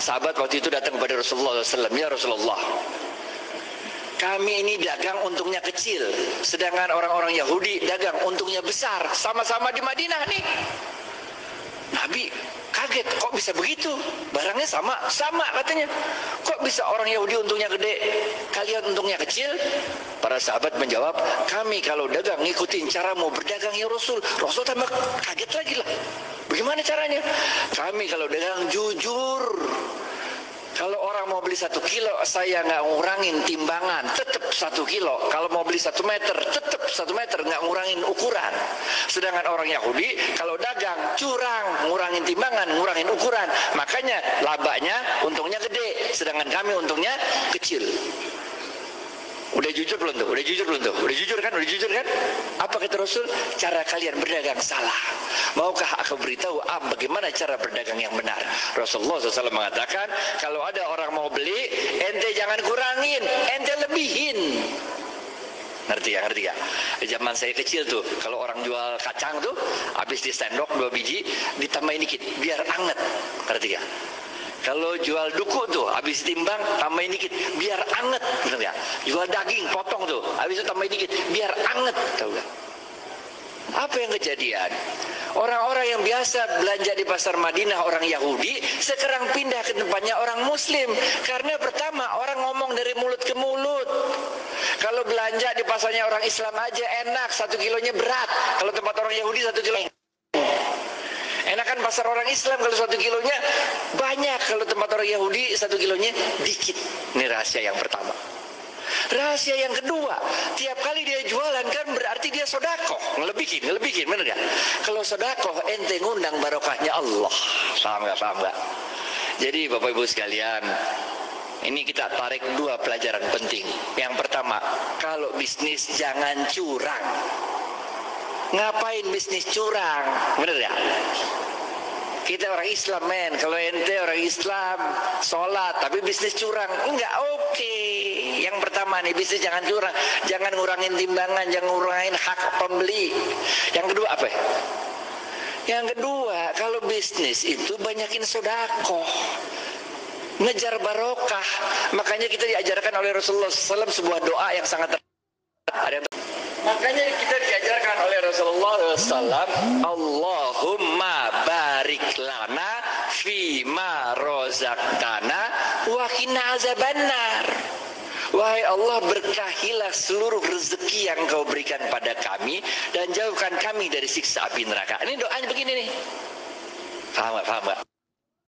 sahabat waktu itu datang kepada Rasulullah SAW. Ya Rasulullah, kami ini dagang untungnya kecil. Sedangkan orang-orang Yahudi dagang untungnya besar. Sama-sama di Madinah nih. Nabi kaget, kok bisa begitu? Barangnya sama, sama katanya. Kok bisa orang Yahudi untungnya gede, kalian untungnya kecil? Para sahabat menjawab, kami kalau dagang ngikutin cara mau berdagang ya Rasul. Rasul tambah kaget lagi lah. Bagaimana caranya? Kami kalau dagang jujur. Kalau orang mau beli satu kilo, saya nggak ngurangin timbangan, tetap satu kilo. Kalau mau beli satu meter, tetap satu meter, nggak ngurangin ukuran. Sedangkan orang Yahudi, kalau dagang, curang, ngurangin timbangan, ngurangin ukuran. Makanya labanya untungnya gede, sedangkan kami untungnya kecil. Udah jujur belum tuh? Udah jujur belum tuh? Udah jujur kan? Udah jujur kan? Apa kata Rasul? Cara kalian berdagang salah. Maukah aku beritahu ah, bagaimana cara berdagang yang benar? Rasulullah SAW mengatakan, kalau ada orang mau beli, ente jangan kurangin, ente lebihin. Ngerti ya, ngerti ya? Di zaman saya kecil tuh, kalau orang jual kacang tuh, habis di sendok dua biji, ditambahin dikit, biar anget. Ngerti ya? Kalau jual duku tuh, habis timbang tambahin dikit, biar anget, benar ya? Jual daging, potong tuh, habis itu tambahin dikit, biar anget, tahu gak? Apa yang kejadian? Orang-orang yang biasa belanja di pasar Madinah orang Yahudi sekarang pindah ke tempatnya orang Muslim karena pertama orang ngomong dari mulut ke mulut. Kalau belanja di pasarnya orang Islam aja enak, satu kilonya berat. Kalau tempat orang Yahudi satu kilo Enakan pasar orang Islam kalau satu kilonya banyak. Kalau tempat orang Yahudi satu kilonya dikit. Ini rahasia yang pertama. Rahasia yang kedua, tiap kali dia jualan kan berarti dia sodako, ngelebihin, ngelebihin, bener ya? Kalau sodako, ente ngundang barokahnya Allah. Paham gak, paham gak? Jadi Bapak Ibu sekalian, ini kita tarik dua pelajaran penting. Yang pertama, kalau bisnis jangan curang. Ngapain bisnis curang? Bener ya? Kita orang Islam men, kalau ente orang Islam sholat tapi bisnis curang, enggak oke. Okay. Yang pertama nih bisnis jangan curang, jangan ngurangin timbangan, jangan ngurangin hak pembeli. Yang kedua apa? Yang kedua kalau bisnis itu banyakin sodako, ngejar barokah. Makanya kita diajarkan oleh Rasulullah SAW sebuah doa yang sangat Makanya kita diajarkan oleh Rasulullah SAW, Allahumma barik lana fima rozaktana wa kina azabannar. Wahai Allah berkahilah seluruh rezeki yang kau berikan pada kami dan jauhkan kami dari siksa api neraka. Ini doanya begini nih. Paham gak? Paham gak?